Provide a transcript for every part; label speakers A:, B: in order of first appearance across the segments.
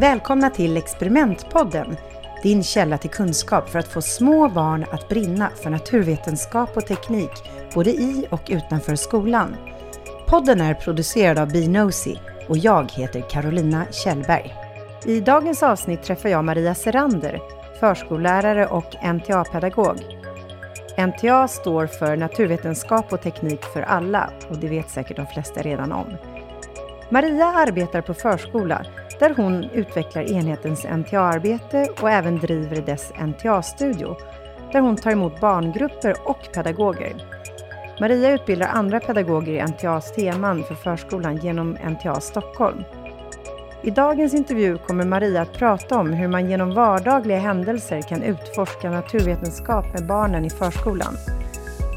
A: Välkomna till Experimentpodden, din källa till kunskap för att få små barn att brinna för naturvetenskap och teknik, både i och utanför skolan. Podden är producerad av Binosi och jag heter Carolina Kjellberg. I dagens avsnitt träffar jag Maria Serander, förskollärare och NTA-pedagog. NTA står för Naturvetenskap och teknik för alla och det vet säkert de flesta redan om. Maria arbetar på förskola där hon utvecklar enhetens NTA-arbete och även driver dess NTA-studio, där hon tar emot barngrupper och pedagoger. Maria utbildar andra pedagoger i NTAs teman för förskolan genom NTA Stockholm. I dagens intervju kommer Maria att prata om hur man genom vardagliga händelser kan utforska naturvetenskap med barnen i förskolan.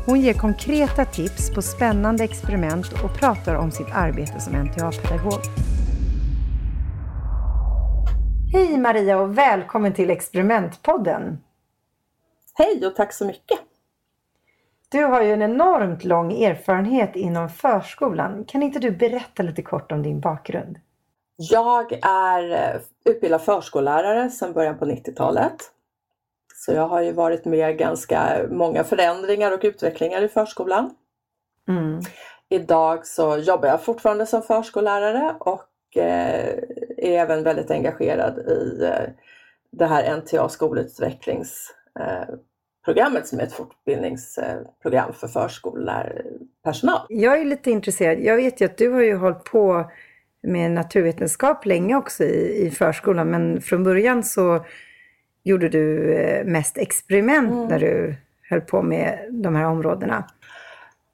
A: Hon ger konkreta tips på spännande experiment och pratar om sitt arbete som NTA-pedagog. Hej Maria och välkommen till Experimentpodden.
B: Hej och tack så mycket.
A: Du har ju en enormt lång erfarenhet inom förskolan. Kan inte du berätta lite kort om din bakgrund?
B: Jag är eh, utbildad förskollärare sedan början på 90-talet. Så jag har ju varit med ganska många förändringar och utvecklingar i förskolan. Mm. Idag så jobbar jag fortfarande som förskollärare och Eh, är även väldigt engagerad i eh, det här NTA skolutvecklingsprogrammet som är ett fortbildningsprogram för förskollärarpersonal.
A: Jag är lite intresserad. Jag vet ju att du har ju hållit på med naturvetenskap länge också i, i förskolan men från början så gjorde du eh, mest experiment mm. när du höll på med de här områdena.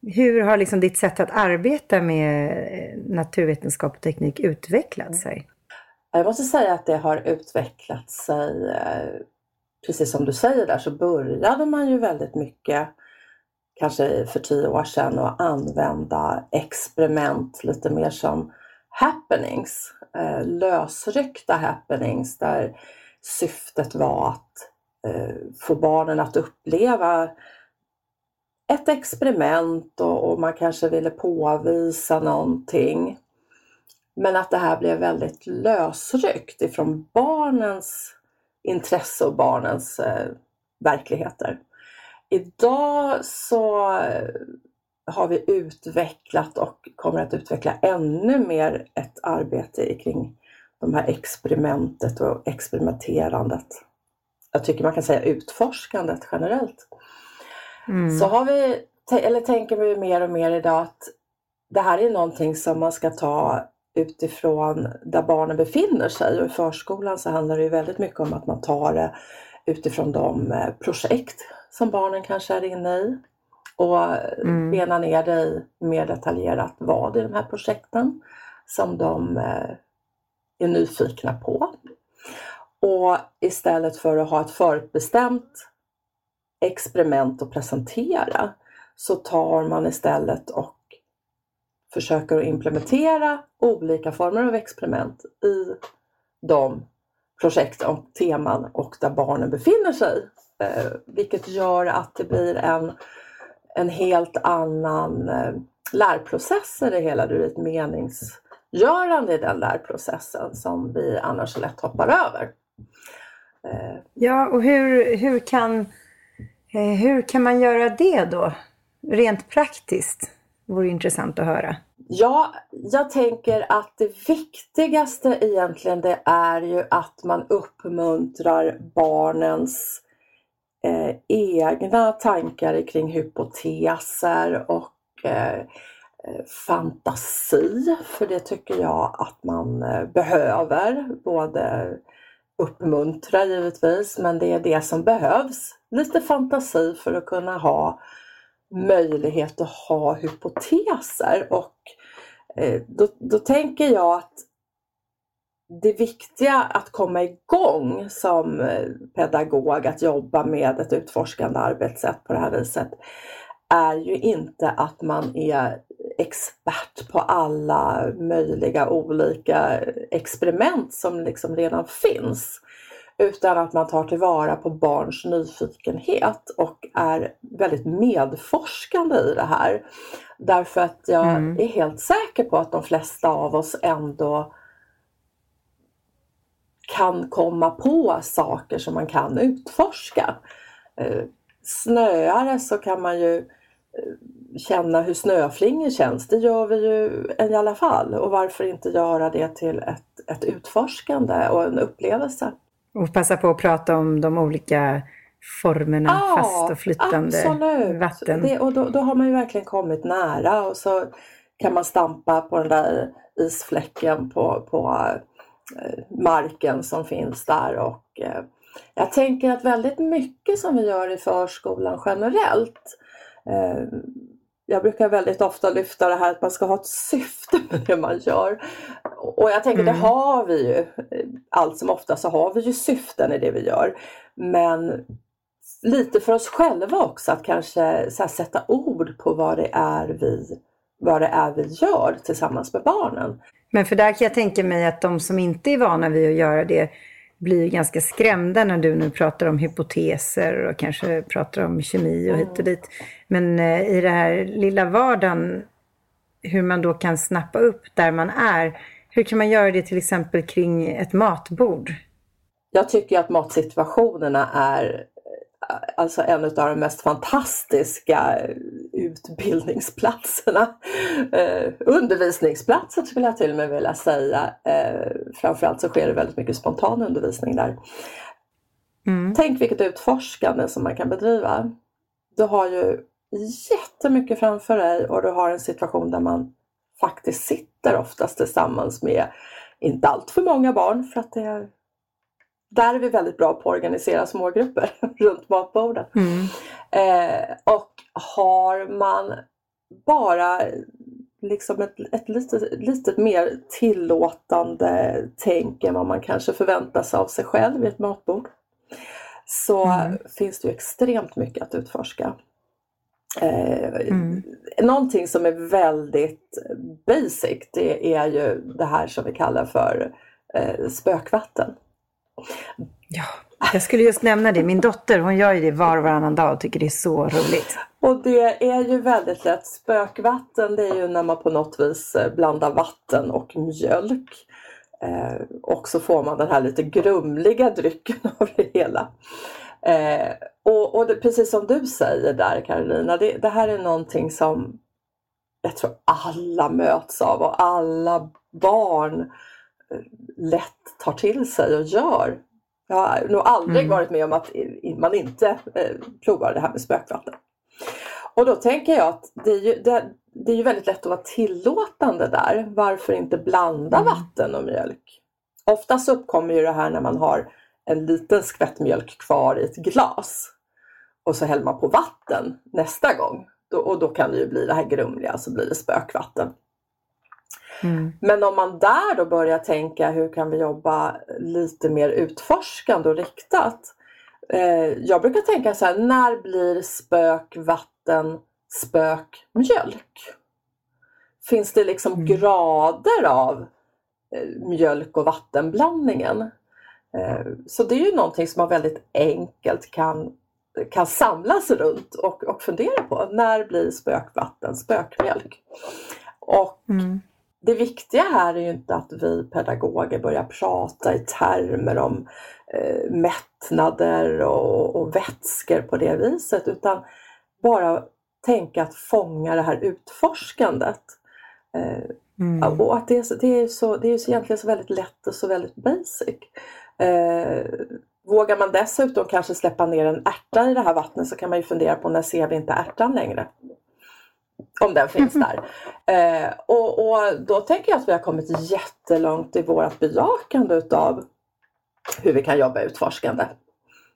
A: Hur har liksom ditt sätt att arbeta med naturvetenskap och teknik utvecklat sig?
B: Jag måste säga att det har utvecklat sig, eh, precis som du säger där, så började man ju väldigt mycket, kanske för tio år sedan, att använda experiment lite mer som happenings, eh, lösryckta happenings där syftet var att eh, få barnen att uppleva ett experiment och, och, man kanske ville påvisa någonting. Men att det här blev väldigt lösryckt ifrån barnens intresse och barnens eh, verkligheter. Idag så eh, har vi utvecklat och kommer att utveckla ännu mer ett arbete kring de här experimentet och experimenterandet. Jag tycker man kan säga utforskandet generellt. Mm. Så har vi, eller tänker vi mer och mer idag att det här är någonting som man ska ta utifrån där barnen befinner sig och i förskolan så handlar det väldigt mycket om att man tar det utifrån de eh, projekt som barnen kanske är inne i och mm. bena ner i mer detaljerat vad i de här projekten som de eh, är nyfikna på. Och istället för att ha ett förutbestämt experiment att presentera så tar man istället och försöker att implementera olika former av experiment i de projekt och teman och där barnen befinner sig. Eh, vilket gör att det blir en, en helt annan eh, lärprocess i det hela. Det blir ett meningsgörande i den lärprocessen som vi annars lätt hoppar över.
A: Eh. Ja, och hur, hur kan Eh, hur kan man göra det då? Rent praktiskt vore intressant att höra.
B: Ja, jag tänker att det viktigaste egentligen det är ju att man uppmuntrar barnens eh, egna tankar kring hypoteser och eh, eh, fantasi. För det tycker jag att man eh, behöver. Både uppmuntra givetvis, men det är det som behövs lite fantasi för att kunna ha möjlighet att ha hypoteser. Och eh, då, då tänker jag att det viktiga att komma igång som eh, pedagog, att jobba med ett utforskande arbetssätt på det här viset, är ju inte att man är expert på alla möjliga olika experiment som liksom redan finns. utan att man tar tillvara på barns nyfikenhet och är väldigt medforskande i det här. Därför att jag mm. är helt säker på att de flesta av oss ändå kan komma på saker som man kan utforska. Eh, snöare så kan man ju eh, känna hur snöflingor känns. Det gör vi ju i alla fall och varför inte göra det till ett, ett utforskande och en upplevelse.
A: Och passa på att prata om de olika formerna, ja, fast och flytande absolut. vatten.
B: Det, och då, då, har man ju verkligen kommit nära och så kan man stampa på den där isfläcken på, på marken som finns där och eh, jag tänker att väldigt mycket som vi gör i förskolan generellt eh, jag brukar väldigt ofta lyfta det här att man ska ha ett syfte med det man gör. Och jag tänker mm. det har vi ju. Allt som ofta så har vi ju syften i det vi gör. Men lite för oss själva också att kanske sätta ord på vad det är vi vad det är vi gör tillsammans med barnen.
A: Men för där kan jag tänka mig att de som inte är vana vid att göra det blir ganska skrämda när du nu pratar om hypoteser och kanske pratar om kemi och hit och dit. Men eh, i det här lilla vardagen, hur man då kan snappa upp där man är. Hur kan man göra det till exempel kring ett matbord?
B: Jag tycker att matsituationerna är alltså en av de mest fantastiska utbildningsplatserna. Eh, undervisningsplatser skulle jag till och med vilja säga. Eh, framförallt så sker det väldigt mycket spontan undervisning där. Mm. Tänk vilket utforskande som man kan bedriva. Du har ju jättemycket framför dig och du har en situation där man faktiskt sitter oftast tillsammans med inte allt för många barn för att det är där är vi väldigt bra på att organisera smågrupper runt matborden. Mm. Eh, och har man bara liksom ett, ett litet, litet mer tillåtande tänk än vad man kanske förväntar sig av sig själv vid ett matbord. Så mm. finns det ju extremt mycket att utforska. Eh, mm. Någonting som är väldigt basic det är ju det här som vi kallar för eh, spökvatten.
A: Ja, jag skulle just nämna det. Min dotter hon gör ju det var och varannan dag och tycker det är så roligt.
B: Och det är ju väldigt lätt. Spökvatten det är ju när man på något vis eh, blandar vatten och mjölk. Eh, och så får man den här lite grumliga drycken av det hela. Eh, och, och det, precis som du säger där Karolina, det, det här är någonting som jag tror alla möts av och alla barn lätt tar till sig och gör. Jag har nog aldrig mm. varit med om att man inte eh, provar det här med spökvatten. Och då tänker jag att det är, ju, det, det är ju väldigt lätt att vara tillåtande där. Varför inte blanda mm. vatten och mjölk? Oftast uppkommer ju det här när man har en liten skvätt mjölk kvar i ett glas och så häller man på vatten nästa gång. Då, och då kan det ju bli det här grumliga, så blir det spökvatten. Mm. Men om man där då börjar tänka hur kan vi jobba lite mer utforskande och riktat. Eh, jag brukar tänka så här, när blir spök vatten spök mjölk? Finns det liksom mm. grader av eh, mjölk och vattenblandningen? Eh, så det är ju någonting som man väldigt enkelt kan, kan samlas runt och, och fundera på. När blir spökvatten spökmjölk? Och mm det viktiga här är ju inte att vi pedagoger börjar prata i termer om eh, mättnader och, och vätskor på det viset utan bara tänka att fånga det här utforskandet. Eh, mm. Och att det, det, är så, det är så egentligen så väldigt lätt och så väldigt basic. Eh, vågar man dessutom kanske släppa ner en ärta i det här vattnet så kan man ju fundera på när ser vi inte ärtan längre? Om den finns där. Eh, och, och, då tänker jag att vi har kommit jättelångt i vårt bejakande utav hur vi kan jobba utforskande.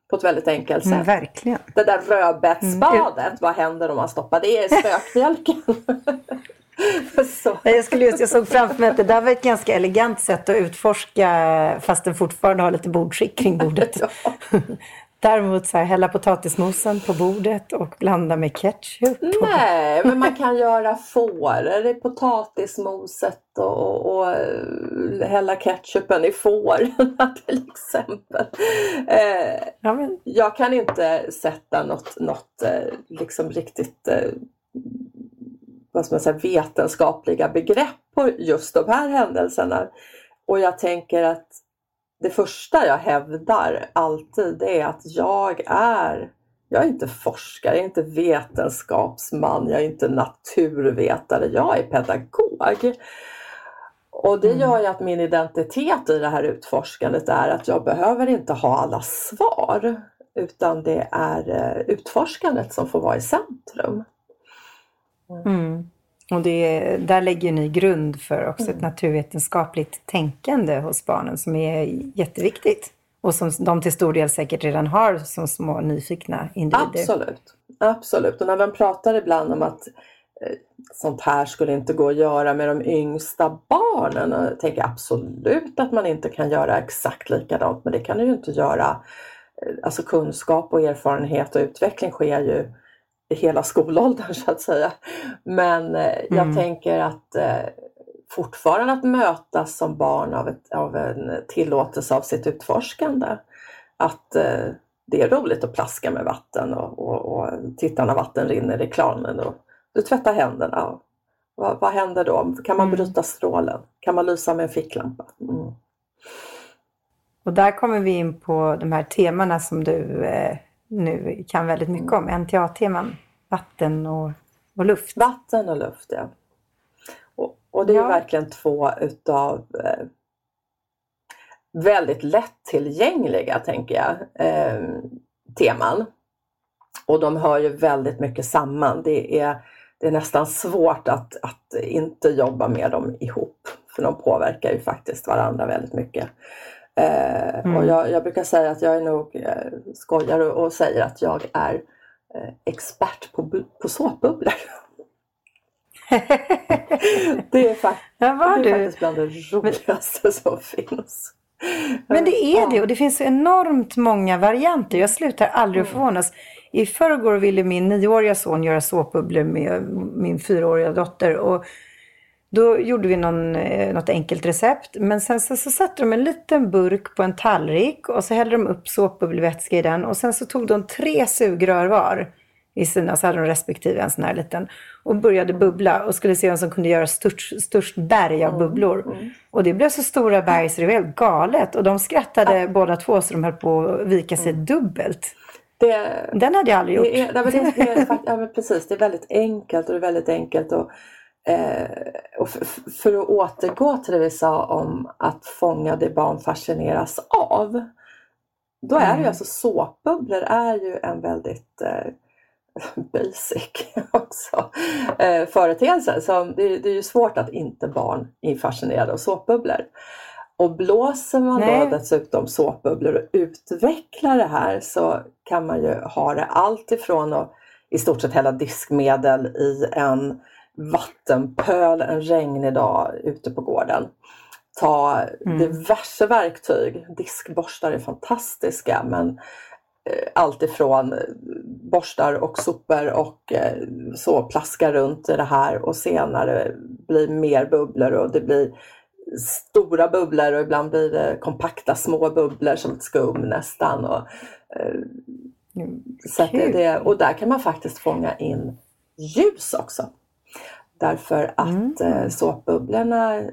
B: På ett väldigt enkelt mm, sätt.
A: Mm, verkligen.
B: Det där rödbetsbadet, mm. vad händer om man stoppar det i spökmjölken?
A: jag, skulle just, jag såg framför mig att det där var ett ganska elegant sätt att utforska fast den fortfarande har lite bordskick kring bordet. ja. Däremot så här, hälla potatismosen på bordet och blanda med ketchup.
B: Nej, men man kan göra fåror i potatismoset och, och, och hälla ketchupen i fårorna till exempel. Eh, ja, men... Jag kan inte sätta något, något eh, liksom riktigt eh, vad ska man säga, vetenskapliga begrepp på just de här händelserna. Och jag tänker att det första jag hävdar alltid är att jag är jag är inte forskare, jag är inte vetenskapsman, jag är inte naturvetare, jag är pedagog. Och det mm. gör ju att min identitet i det här utforskandet är att jag behöver inte ha alla svar utan det är eh, utforskandet som får vara i centrum.
A: Mm. Och det, där lägger ni grund för också mm. ett naturvetenskapligt tänkande hos barnen som är jätteviktigt. Och som de till stor del säkert redan har som små nyfikna individer.
B: Absolut, absolut. Och när man pratar ibland om att eh, sånt här skulle inte gå att göra med de yngsta barnen. Och jag tänker absolut att man inte kan göra exakt likadant men det kan du ju inte göra. Eh, alltså kunskap och erfarenhet och utveckling sker ju hela skolåldern så att säga. Men eh, jag mm. tänker att eh, fortfarande att mötas som barn av, ett, av en tillåtelse av sitt utforskande. Att eh, det är roligt att plaska med vatten och, och, och titta när vatten rinner i kranen. Och du tvättar händerna. Vad, vad händer då? Kan man mm. bryta strålen? Kan man lysa med en ficklampa? Mm.
A: Och där kommer vi in på de här temana som du eh, nu kan väldigt mycket om. NTA-teman. Vatten och, och luft.
B: Vatten och luft, ja. Och, och det är ja. verkligen två utav eh, väldigt lättillgängliga, tänker jag, eh, teman. Och de hör ju väldigt mycket samman. Det är, det är nästan svårt att, att inte jobba med dem ihop. För de påverkar ju faktiskt varandra väldigt mycket. Eh, mm. Och jag, jag, brukar säga att jag är nog, eh, skojar och, och säger att jag är eh, expert på, på såpbubblor. det är, fakt ja, det är faktiskt bland det roligaste som finns.
A: Men det är det och det finns enormt många varianter. Jag slutar aldrig att mm. förvånas. I förrgår ville min nioåriga son göra såpbubblor med min fyraåriga dotter. Och då gjorde vi någon, eh, något enkelt recept. Men sen så, så satte de en liten burk på en tallrik och så hällde de upp såpbubbelvätska i den. Och sen så tog de tre sugrör var i sina, så hade de respektive en sån här liten. Och började bubbla och skulle se vem som kunde göra störst, störst berg av mm, bubblor. Och det blev så stora berg så det var helt galet. Och de skrattade båda två så de höll på att vika sig mm. dubbelt. Det, Den hade jag aldrig gjort. Det är,
B: det är, det är, ja, precis, det är väldigt enkelt och det är väldigt enkelt. Och, och för att återgå till det vi sa om att fånga det barn fascineras av. Då är mm. ju alltså såpbubblor är ju en väldigt eh, basic också eh, företeelse. Så det, det, är ju svårt att inte barn är fascinerade av såpbubblor. Och blåser man Nej. då dessutom såpbubblor och utvecklar det här så kan man ju ha det allt ifrån att i stort sett hälla diskmedel i en vattenpöl en regnig dag ute på gården. Ta mm. diverse verktyg. Diskborstar är fantastiska men eh, allt ifrån borstar och sopor och eh, så plaska runt i det här och senare blir mer bubblor och det blir stora bubblor och ibland blir det kompakta små bubblor som ett skum nästan. Och, eh, så det, och där kan man faktiskt fånga in ljus också. Därför att mm. eh, såpbubblorna, eh,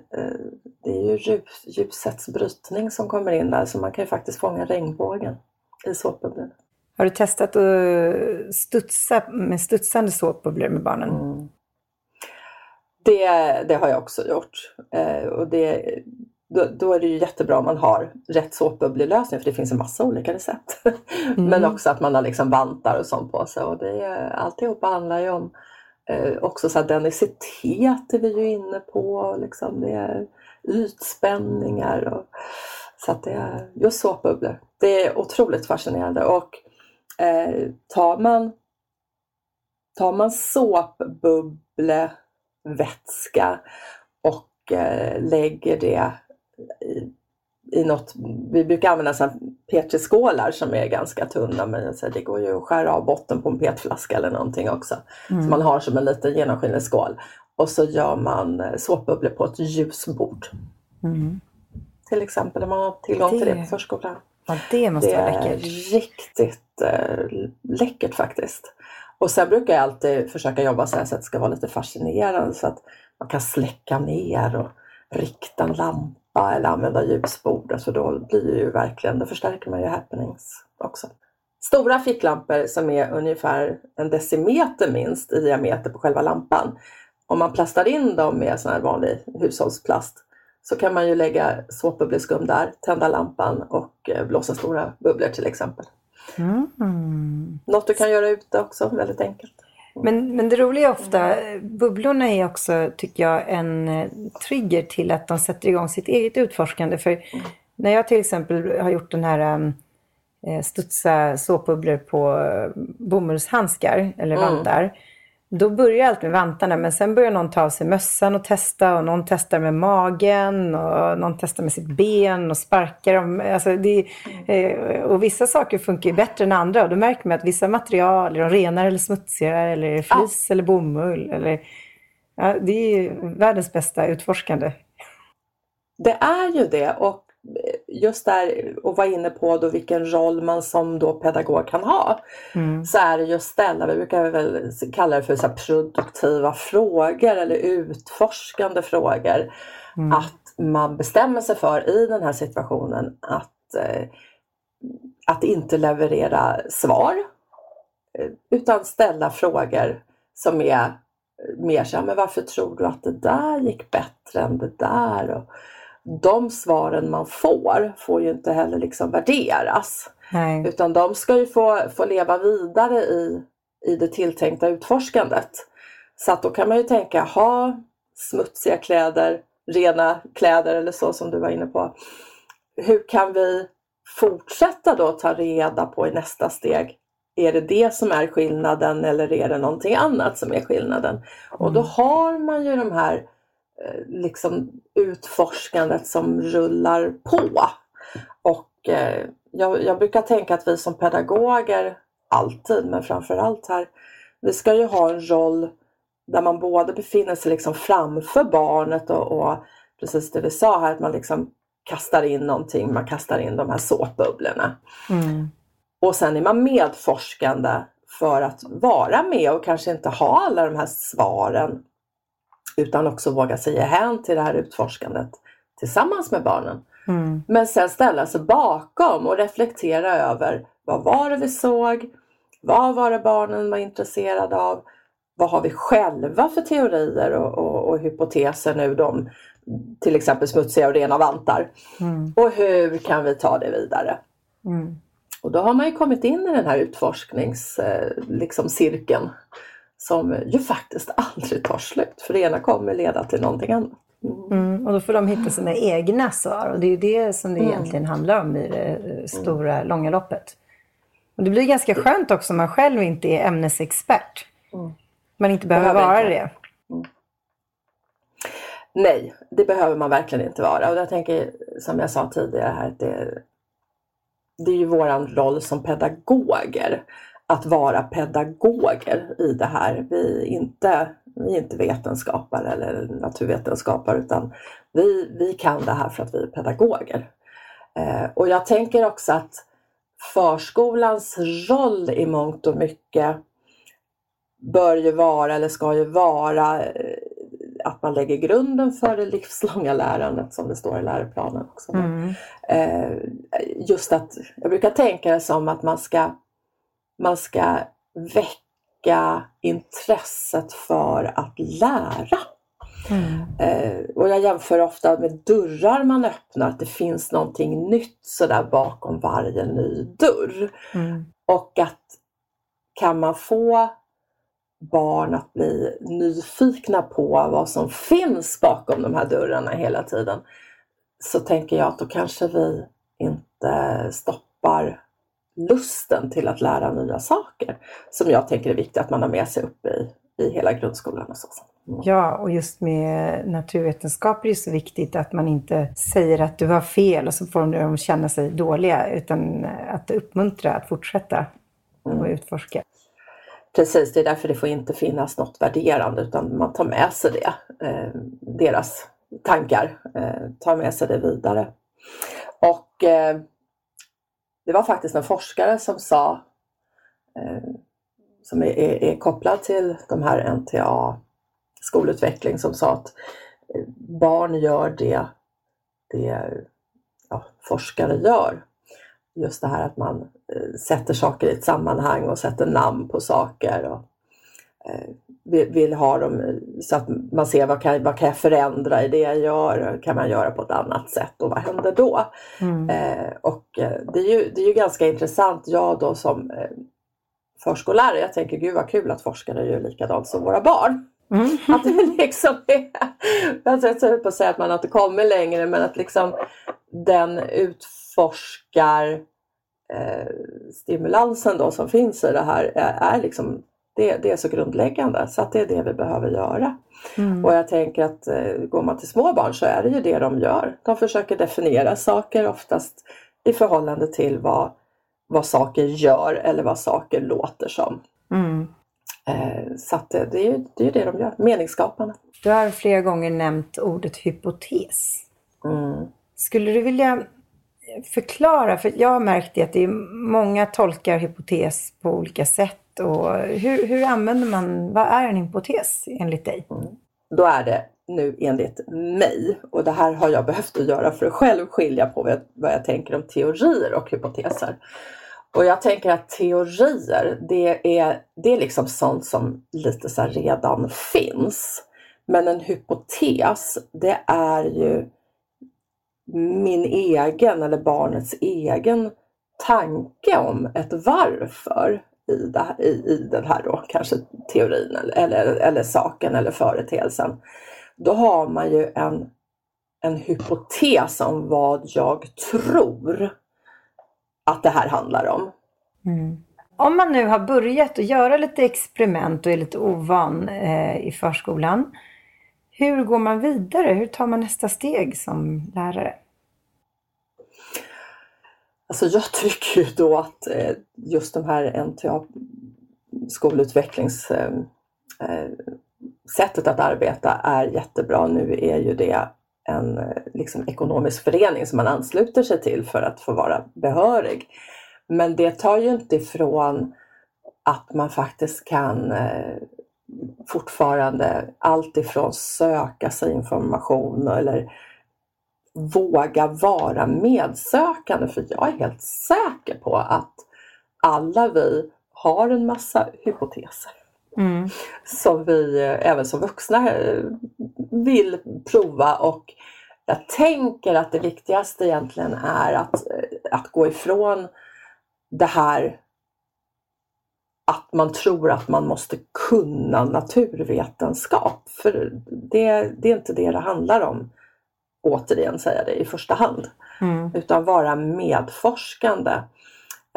B: det är ju ljusets brytning som kommer in där så man kan ju faktiskt fånga regnbågen i såpbubblorna.
A: Har du testat att studsa med studsande såpbubblor med barnen? Mm.
B: Det, det har jag också gjort. Eh, och det, då, då, är det ju jättebra om man har rätt såpbubblelösning för det finns en massa olika recept. Mm. Men också att man har liksom vantar och sånt på sig. Och det, alltihopa handlar ju om Eh, också så här densitet är vi ju inne på. Liksom det är ytspänningar. Och, så att det är just såpbubblor. Det är otroligt fascinerande. Och eh, tar man tar man såpbubblevätska och eh, lägger det i i något, vi brukar använda petri-skålar som är ganska tunna men det går ju att skära av botten på en petflaska eller någonting också. Mm. Som man har som en liten genomskinlig skål. Och så gör man eh, såpbubblor på ett ljusbord. Mm. Till exempel när man har tillgång det... till det på förskolan.
A: Ja, det måste
B: det
A: vara läckert.
B: Det är riktigt eh, läckert faktiskt. Och sen brukar jag alltid försöka jobba så, så att det ska vara lite fascinerande så att man kan släcka ner och rikta en lampa eller använda ljusbordet för då blir det ju verkligen, då förstärker man ju happenings också. Stora ficklampor som är ungefär en decimeter minst i diameter på själva lampan. Om man plastar in dem med sån här vanlig hushållsplast så kan man ju lägga såpbubbleskum där, tända lampan och eh, blåsa stora bubblor till exempel. Mm. Något du kan göra ute också, väldigt enkelt.
A: Men, men det roliga är ofta, bubblorna är också, tycker jag, en eh, trigger till att de sätter igång sitt eget utforskande. För när jag till exempel har gjort den här äh, studsa såpbubblor på bomullshandskar eller mm. Då börjar allt med vantarna men sen börjar någon ta av sig mössan och testa och någon testar med magen och någon testar med sitt ben och sparkar dem. Alltså det, eh, och vissa saker funkar ju bättre än andra och då märker man att vissa material är de renare eller smutsigare eller flis ja. eller bomull. Eller, ja, det är världens bästa utforskande.
B: Det är ju det och just där och vara inne på då vilken roll man som då pedagog kan ha. Mm. Så är det just ställa, vi brukar väl kalla det för så produktiva frågor eller utforskande frågor. Mm. Att man bestämmer sig för i den här situationen att, eh, att inte leverera svar eh, utan ställa frågor som är mer så här, men varför tror du att det där gick bättre än det där? Och, de svaren man får får ju inte heller liksom värderas. Nej. Utan de ska ju få, få leva vidare i, i det tilltänkta utforskandet. Så att då kan man ju tänka, ha smutsiga kläder, rena kläder eller så som du var inne på. Hur kan vi fortsätta då ta reda på i nästa steg, är det det som är skillnaden eller är det någonting annat som är skillnaden? Och då mm. har man ju de här liksom utforskandet som rullar på. Och eh, jag, jag, brukar tänka att vi som pedagoger, alltid, men framförallt här, vi ska ju ha en roll där man både befinner sig liksom framför barnet och, och precis det vi sa här, att man liksom kastar in någonting, man kastar in de här såpbubblorna. Mm. Och sen är man medforskande för att vara med och kanske inte ha alla de här svaren utan också våga säga hän till det här utforskandet tillsammans med barnen. Mm. Men sen ställa sig bakom och reflektera över vad var det vi såg? Vad var det barnen var intresserade av? Vad har vi själva för teorier och, och, och hypoteser nu om till exempel smutsiga och rena vantar? Mm. Och hur kan vi ta det vidare? Mm. Och då har man ju kommit in i den här utforskningscirkeln. Eh, liksom, som ju faktiskt aldrig tar slut. För det ena kommer leda till någonting annat.
A: Mm. Mm, och då får de hitta sina egna svar och det är ju det som det mm. egentligen handlar om i det stora, mm. långa loppet. Och det blir ganska skönt också om man själv inte är ämnesexpert. Mm. Man inte behöver, behöver vara inte. det.
B: Nej, det behöver man verkligen inte vara. Och jag tänker, som jag sa tidigare här, att det, det är ju våran roll som pedagoger att vara pedagoger i det här. Vi är inte, vi är inte vetenskapare eller naturvetenskapare utan vi, vi kan det här för att vi är pedagoger. Eh, och jag tänker också att förskolans roll i mångt och mycket bör ju vara, eller ska ju vara, eh, att man lägger grunden för det livslånga lärandet som det står i läroplanen. också. Mm. Eh, just att, jag brukar tänka det som att man ska man ska väcka intresset för att lära. Mm. Eh, och jag jämför ofta med dörrar man öppnar, att det finns någonting nytt sådär bakom varje ny dörr. Mm. Och att kan man få barn att bli nyfikna på vad som finns bakom de här dörrarna hela tiden så tänker jag att då kanske vi inte stoppar lusten till att lära nya saker som jag tänker är viktigt att man har med sig upp i, i hela grundskolan. Och så.
A: Mm. Ja, och just med naturvetenskap är det så viktigt att man inte säger att du har fel och så får de känna sig dåliga, utan att uppmuntra att fortsätta och mm. utforska.
B: Precis, det är därför det får inte finnas något värderande utan man tar med sig det, eh, deras tankar, eh, tar med sig det vidare. Och eh, det var faktiskt en forskare som sa, eh, som är, är, är, kopplad till de här NTA skolutveckling som sa att eh, barn gör det, det ja, forskare gör. Just det här att man eh, sätter saker i ett sammanhang och sätter namn på saker. Och, eh, vill, ha dem så att man ser vad kan, vad kan jag förändra i det jag gör? Kan man göra på ett annat sätt och vad händer då? Mm. Eh, och eh, det är, ju, det är ju ganska intressant, jag då som eh, förskollärare, jag tänker gud vad kul att forskare gör likadant som våra barn. Mm. Att det liksom är, jag är på att säga att man inte kommit längre men att liksom den utforskar eh, stimulansen då som finns i det här är, är liksom det, det, är så grundläggande så att det är det vi behöver göra. Mm. Och jag tänker att eh, går man till små barn så är det ju det de gör. De försöker definiera saker oftast i förhållande till vad, vad saker gör eller vad saker låter som. Mm. Eh, så att det, det, är, det är det de gör, meningsskaparna.
A: Du har flera gånger nämnt ordet hypotes. Mm. Skulle du vilja förklara, för jag har märkt att det är många tolkar hypotes på olika sätt. Och hur, hur använder man, vad är en hypotes enligt dig? Mm.
B: Då är det nu enligt mig, och det här har jag behövt att göra för att själv skilja på vad jag, vad jag tänker om teorier och hypoteser. Och jag tänker att teorier, det är, det är liksom sånt som lite så redan finns. Men en hypotes, det är ju min egen eller barnets egen tanke om ett varför i, det, i, i den här då kanske teorin eller, eller, eller saken eller företeelsen. Då har man ju en, en hypotes om vad jag tror att det här handlar om.
A: Mm. Om man nu har börjat att göra lite experiment och är lite ovan eh, i förskolan, hur går man vidare? Hur tar man nästa steg som lärare?
B: Alltså jag tycker ju då att eh, just de här NTA-sättet eh, att arbeta är jättebra. Nu är ju det en eh, liksom, ekonomisk förening som man ansluter sig till för att få vara behörig. Men det tar ju inte ifrån att man faktiskt kan fortfarande alltifrån söka sig information eller våga vara medsökande. För jag är helt säker på att alla vi har en massa hypoteser. Mm. Som vi eh, även som vuxna eh, vill prova och jag tänker att det viktigaste egentligen är att, att gå ifrån det här att man tror att man måste kunna naturvetenskap. För det, det är inte det det handlar om, återigen säga det i första hand. Mm. Utan vara medforskande.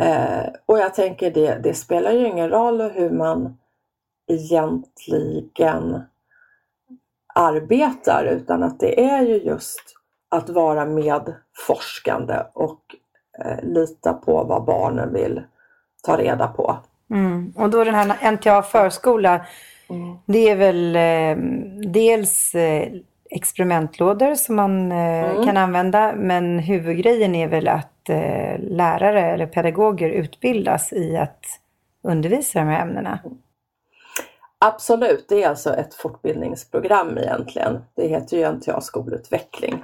B: Eh, och jag tänker det, det spelar ju ingen roll hur man egentligen arbetar utan att det är ju just att vara medforskande och eh, lita på vad barnen vill ta reda på.
A: Mm. Och då den här NTA förskola, mm. det är väl eh, dels eh, experimentlådor som man eh, mm. kan använda, men huvudgrejen är väl att eh, lärare eller pedagoger utbildas i att undervisa de här ämnena.
B: Absolut, det är alltså ett fortbildningsprogram egentligen. Det heter ju NTA skolutveckling.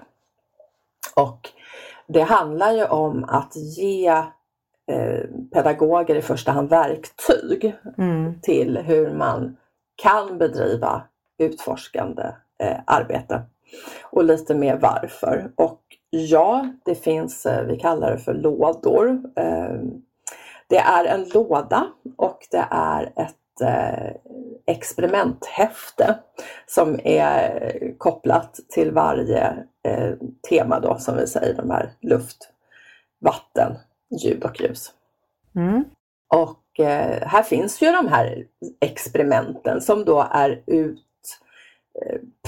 B: Och det handlar ju om att ge eh, pedagoger i första hand verktyg mm. till hur man kan bedriva utforskande eh, arbete. Och lite mer varför. Och ja, det finns, eh, vi kallar det för lådor. Eh, det är en låda och det är ett experimenthäfte som är kopplat till varje tema då som vi säger, de här luft, vatten, ljud och ljus. Mm. Och här finns ju de här experimenten som då är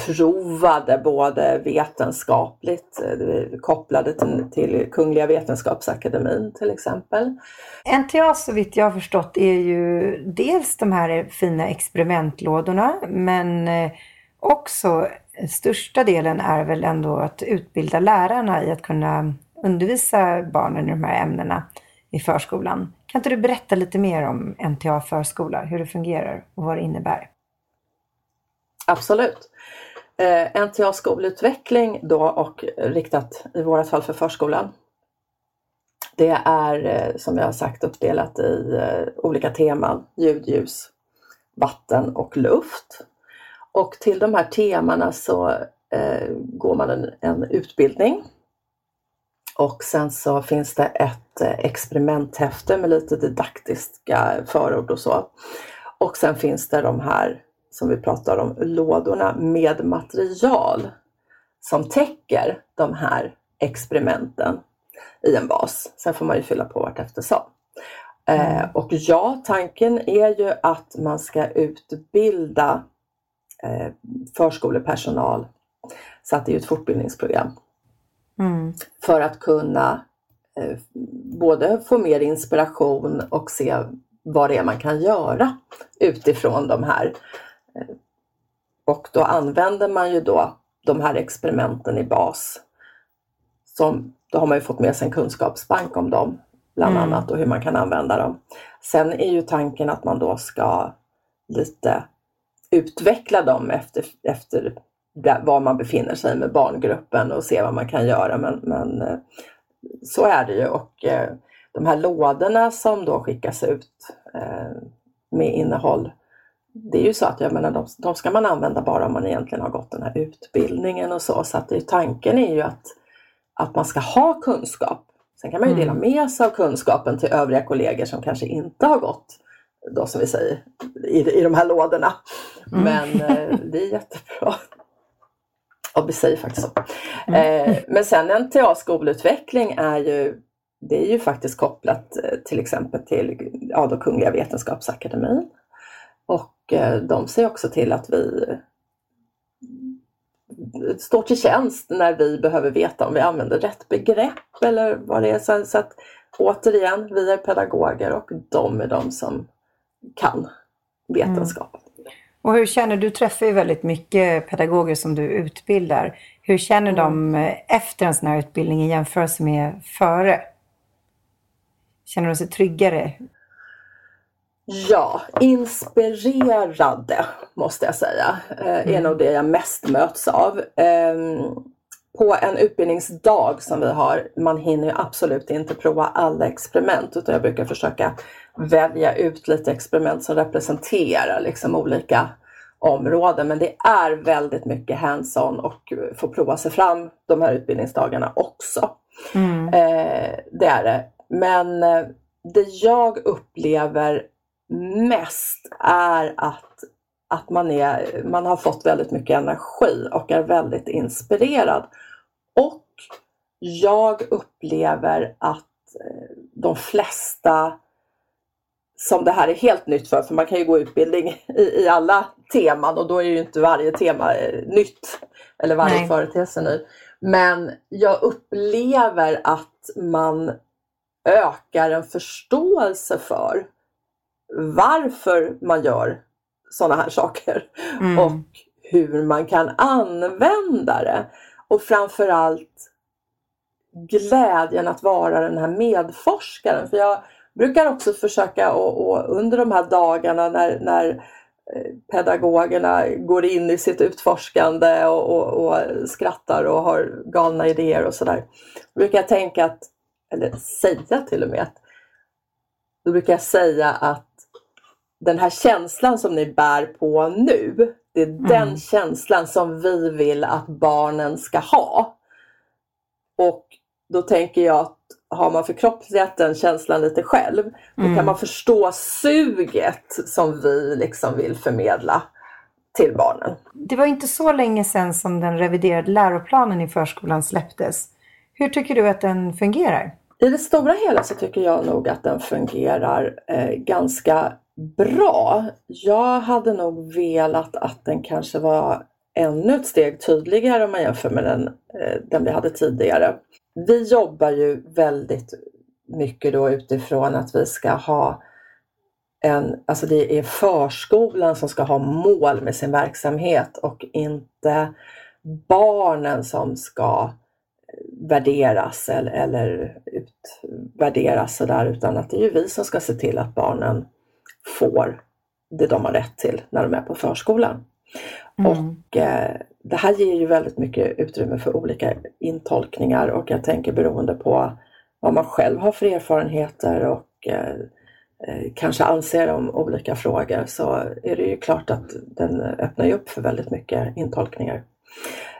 B: provade både vetenskapligt, eh, kopplade till, till Kungliga Vetenskapsakademin till exempel.
A: NTA så vitt jag har förstått är ju dels de här fina experimentlådorna men eh, också största delen är väl ändå att utbilda lärarna i att kunna undervisa barnen i de här ämnena i förskolan. Kan inte du berätta lite mer om NTA förskola, hur det fungerar och vad det innebär?
B: Absolut. Eh, NTA skolutveckling då och riktat i vårat fall för förskolan. Det är eh, som jag har sagt uppdelat i eh, olika teman, ljud, ljus, vatten och luft. Och till de här temana så eh, går man en, en utbildning och sen så finns det ett eh, experimenthäfte med lite didaktiska förord och så. Och sen finns det de här som vi pratar om, lådorna med material som täcker de här experimenten i en vas. Sen får man ju fylla på vart eftersom. Eh, mm. och ja, tanken är ju att man ska utbilda eh, förskolepersonal så att det är ett fortbildningsprogram Mm. För att kunna eh, både få mer inspiration och se vad det är man kan göra utifrån de här. Och då använder man ju då de här experimenten i bas. Som, då har man ju fått med sig en kunskapsbank om dem bland mm. annat och hur man kan använda dem. Sen är ju tanken att man då ska lite utveckla dem efter, efter var man befinner sig med barngruppen och se vad man kan göra. Men, men eh, så är det ju och eh, de här lådorna som då skickas ut eh, med innehåll det är ju så att jag menar, de, de ska man använda bara om man egentligen har gått den här utbildningen och så. Så att det, tanken är ju att, att man ska ha kunskap. Sen kan man ju dela mm. med sig av kunskapen till övriga kollegor som kanske inte har gått då som vi säger i, i de här lådorna. Mm. Men det är jättebra. Ja, vi säger faktiskt så. Mm. Eh, men sen NTA skolutveckling är ju, det är ju faktiskt kopplat eh, till exempel till ja, då Kungliga Vetenskapsakademin. Och eh, de ser också till att vi står till tjänst när vi behöver veta om vi använder rätt begrepp eller vad det är. Så, så att återigen, vi är pedagoger och de är de som kan vetenskapen. Mm.
A: Och hur känner du? träffar ju väldigt mycket pedagoger som du utbildar. Hur känner mm. de efter en sån här utbildning i jämförelse med före? Känner de sig tryggare?
B: Ja, inspirerade måste jag säga. Eh, mm. är nog det jag mest möts av. Eh, på en utbildningsdag som vi har, man hinner ju absolut inte prova alla experiment utan jag brukar försöka välja ut lite experiment som representerar liksom olika områden. Men det är väldigt mycket hands-on och få prova sig fram de här utbildningsdagarna också. Mm. Eh, det är det. Men eh, det jag upplever mest är att, att man, är, man har fått väldigt mycket energi och är väldigt inspirerad. Och jag upplever att eh, de flesta som det här är helt nytt för, för man kan ju gå utbildning i, i alla teman och då är ju inte varje tema eh, nytt eller varje Nej. företeelse ny. Men jag upplever att man ökar en förståelse för varför man gör sådana här saker mm. och hur man kan använda det. Och framförallt glädjen att vara den här medforskaren. För jag brukar också försöka och, och under de här dagarna när, när eh, pedagogerna går in i sitt utforskande och, och, och skrattar och har galna idéer och sådär. brukar jag tänka att, eller säga till och med, att, då brukar jag säga att den här känslan som ni bär på nu, det är mm. den känslan som vi vill att barnen ska ha. Och då tänker jag att har man förkroppsligat den känslan lite själv, då mm. kan man förstå suget som vi liksom vill förmedla till barnen.
A: Det var inte så länge sedan som den reviderade läroplanen i förskolan släpptes. Hur tycker du att den fungerar?
B: I det stora hela så tycker jag nog att den fungerar eh, ganska bra. Jag hade nog velat att den kanske var ännu ett steg tydligare om man jämför med den, eh, den vi hade tidigare. Vi jobbar ju väldigt mycket då utifrån att vi ska ha en, alltså det är förskolan som ska ha mål med sin verksamhet och inte barnen som ska eh, värderas eller, eller utvärderas sådär utan att det är ju vi som ska se till att barnen får det de har rätt till när de är på förskolan. Mm. Och eh, Det här ger ju väldigt mycket utrymme för olika intolkningar och jag tänker beroende på vad man själv har för erfarenheter och eh, eh kanske anser om olika frågor så är det ju klart att den öppnar upp för väldigt mycket intolkningar.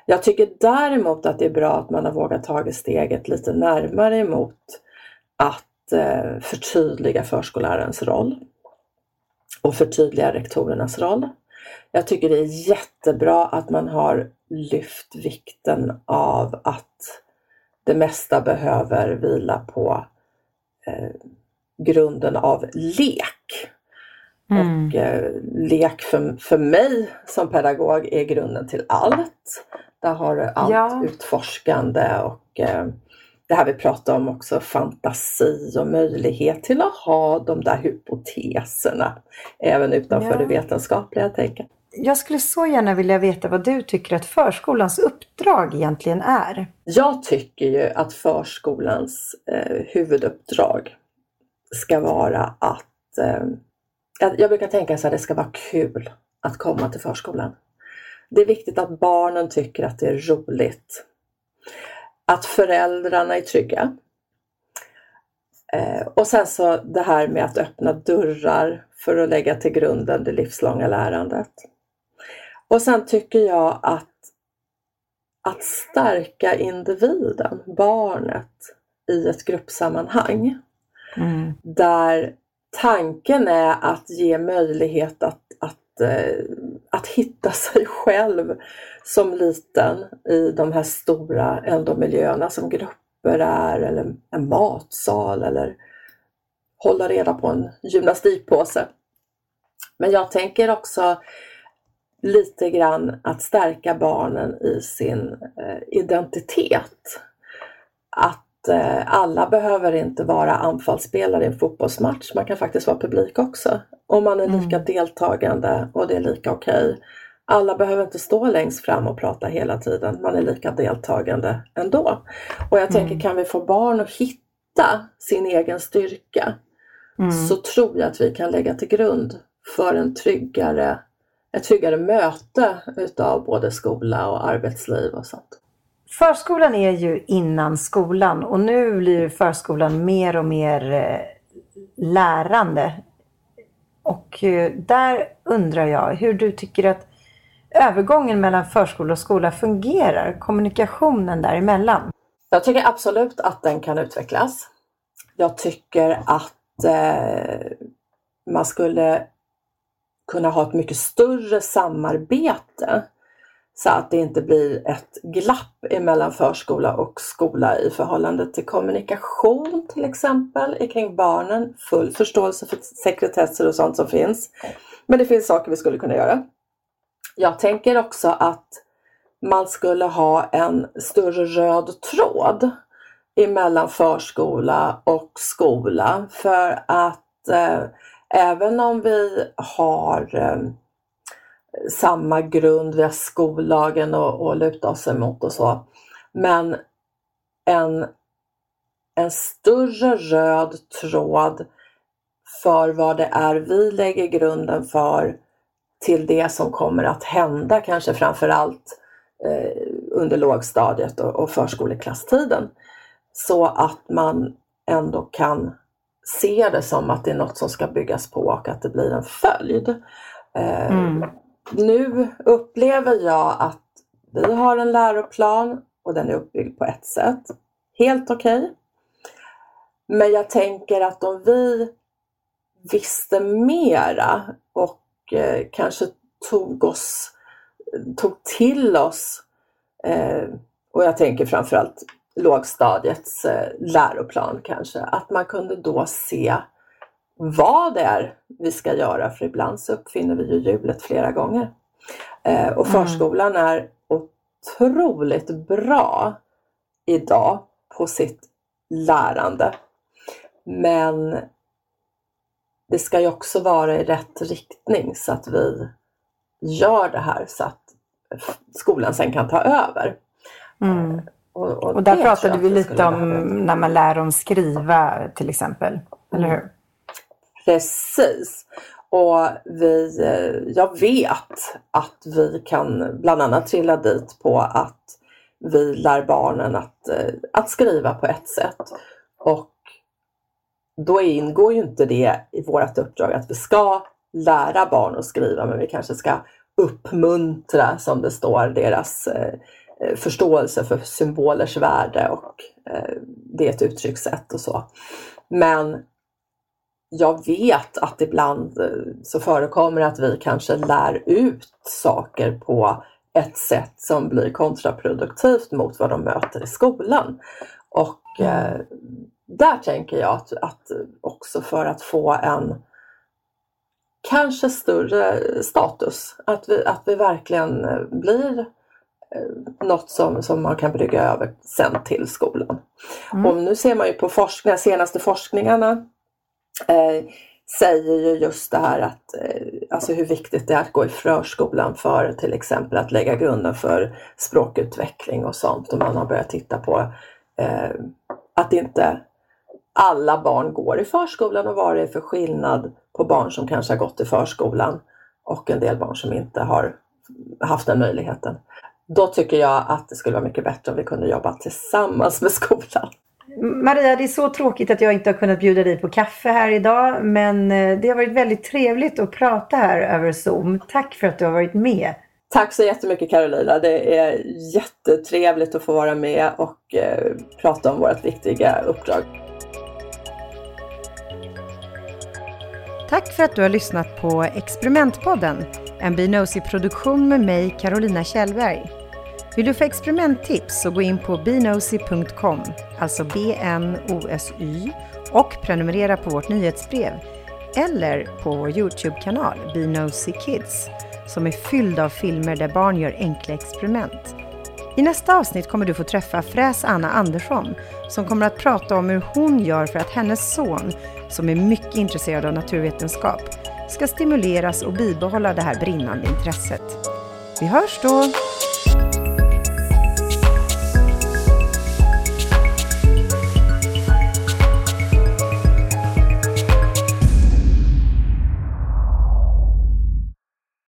B: Jag tycker däremot att det är bra att man har vågat ta steget lite närmare emot att eh, förtydliga förskollärarens roll och förtydliga rektorernas roll. Jag tycker det är jättebra att man har lyft vikten av att det mesta behöver vila på eh, grunden av lek. Mm. Och eh, lek för, för mig som pedagog är grunden till allt. Där har du allt ja. utforskande och eh, det här vi pratar om också, fantasi och möjlighet till att ha de där hypoteserna även utanför ja. det vetenskapliga tänket.
A: Jag skulle så gärna vilja veta vad du tycker att förskolans uppdrag egentligen är.
B: Jag tycker ju att förskolans eh, huvuduppdrag ska vara att eh, jag brukar tänka så att det ska vara kul att komma till förskolan. Det är viktigt att barnen tycker att det är roligt. Att föräldrarna är trygga. Eh, och sen så det här med att öppna dörrar för att lägga till grunden det livslånga lärandet. Och sen tycker jag att att stärka individen, barnet, i ett gruppsammanhang. Mm. Där tanken är att ge möjlighet att, Eh, att, hitta sig själv som liten i de här stora ändå miljöerna som grupper är eller en matsal eller hålla reda på en gymnastikpåse. Men jag tänker också lite grann att stärka barnen i sin eh, identitet. Att alla behöver inte vara anfallsspelare i en fotbollsmatch. Man kan faktiskt vara publik också. Och man är lika mm. deltagande och det är lika okej. Okay. Alla behöver inte stå längst fram och prata hela tiden. Man är lika deltagande ändå. Och jag tänker, mm. kan vi få barn att hitta sin egen styrka mm. så tror jag att vi kan lägga till grund för en tryggare, ett tryggare möte utav både skola och arbetsliv och sånt.
A: Förskolan är ju innan skolan och nu blir förskolan mer och mer eh, lärande. Och eh, där undrar jag hur du tycker att övergången mellan förskola och skola fungerar, kommunikationen däremellan?
B: Jag tycker absolut att den kan utvecklas. Jag tycker att eh, man skulle kunna ha ett mycket större samarbete så att det inte blir ett glapp emellan förskola och skola i förhållande till kommunikation till exempel kring barnen. Full förståelse för sekretesser och sånt som finns. Men det finns saker vi skulle kunna göra. Jag tänker också att man skulle ha en större röd tråd emellan förskola och skola för att eh, även om vi har eh, samma grund, vi har skollagen att luta oss emot och så. Men en, en större röd tråd för vad det är vi lägger grunden för till det som kommer att hända kanske framförallt eh, under lågstadiet och, och förskoleklasstiden. Så att man ändå kan se det som att det är något som ska byggas på och att det blir en följd. Eh, mm nu upplever jag att vi har en läroplan och den är uppbyggd på ett sätt. Helt okej. Okay. Men jag tänker att om vi visste mera och eh, kanske tog oss, tog till oss eh, och jag tänker framförallt lågstadiets eh, läroplan kanske, att man kunde då se vad det är vi ska göra, för ibland så uppfinner vi ju hjulet flera gånger. Eh, och mm. förskolan är otroligt bra idag på sitt lärande. Men det ska ju också vara i rätt riktning så att vi gör det här så att skolan sen kan ta över.
A: Mm. Och, och, och, där pratade vi lite om när man lär dem skriva till exempel, eller hur?
B: Precis. Och vi, eh, jag vet att vi kan bland annat trilla dit på att vi lär barnen att, eh, att skriva på ett sätt. Och då ingår ju inte det i vårt uppdrag att vi ska lära barn att skriva men vi kanske ska uppmuntra, som det står, deras eh, eh förståelse för symbolers värde och eh, det är ett uttryckssätt och så. Men jag vet att ibland eh, så förekommer att vi kanske lär ut saker på ett sätt som blir kontraproduktivt mot vad de möter i skolan. Och mm. eh, där tänker jag att, att också för att få en kanske större status, att vi, att vi verkligen eh, blir eh, något som, som man kan brygga över sen till skolan. Mm. Och nu ser man ju på forskning, senaste forskningarna eh, säger ju just det här att eh, alltså hur viktigt det är att gå i förskolan för till exempel att lägga grunden för språkutveckling och sånt. Och man har börjat titta på eh, att inte alla barn går i förskolan och vad det är för skillnad på barn som kanske har gått i förskolan och en del barn som inte har haft den möjligheten. Då tycker jag att det skulle vara mycket bättre om vi kunde jobba tillsammans med skolan.
A: Maria, det är så tråkigt att jag inte har kunnat bjuda dig på kaffe här idag, men eh, det har varit väldigt trevligt att prata här över Zoom. Tack för att du har varit med.
B: Tack så jättemycket Carolina. Det är jättetrevligt att få vara med och eh, prata om vårt viktiga uppdrag.
A: Tack för att du har lyssnat på Experimentpodden, en Binosi-produktion med mig, Carolina Kjellberg. Vill du få experimenttips så gå in på bnosy.com, alltså B-N-O-S-Y, och prenumerera på vårt nyhetsbrev eller på vår Youtube-kanal Bnosy Kids som är fylld av filmer där barn gör enkla experiment. I nästa avsnitt kommer du få träffa fräs Anna Andersson som kommer att prata om hur hon gör för att hennes son, som är mycket intresserad av naturvetenskap, ska stimuleras och bibehålla det här brinnande intresset. Vi hörs då!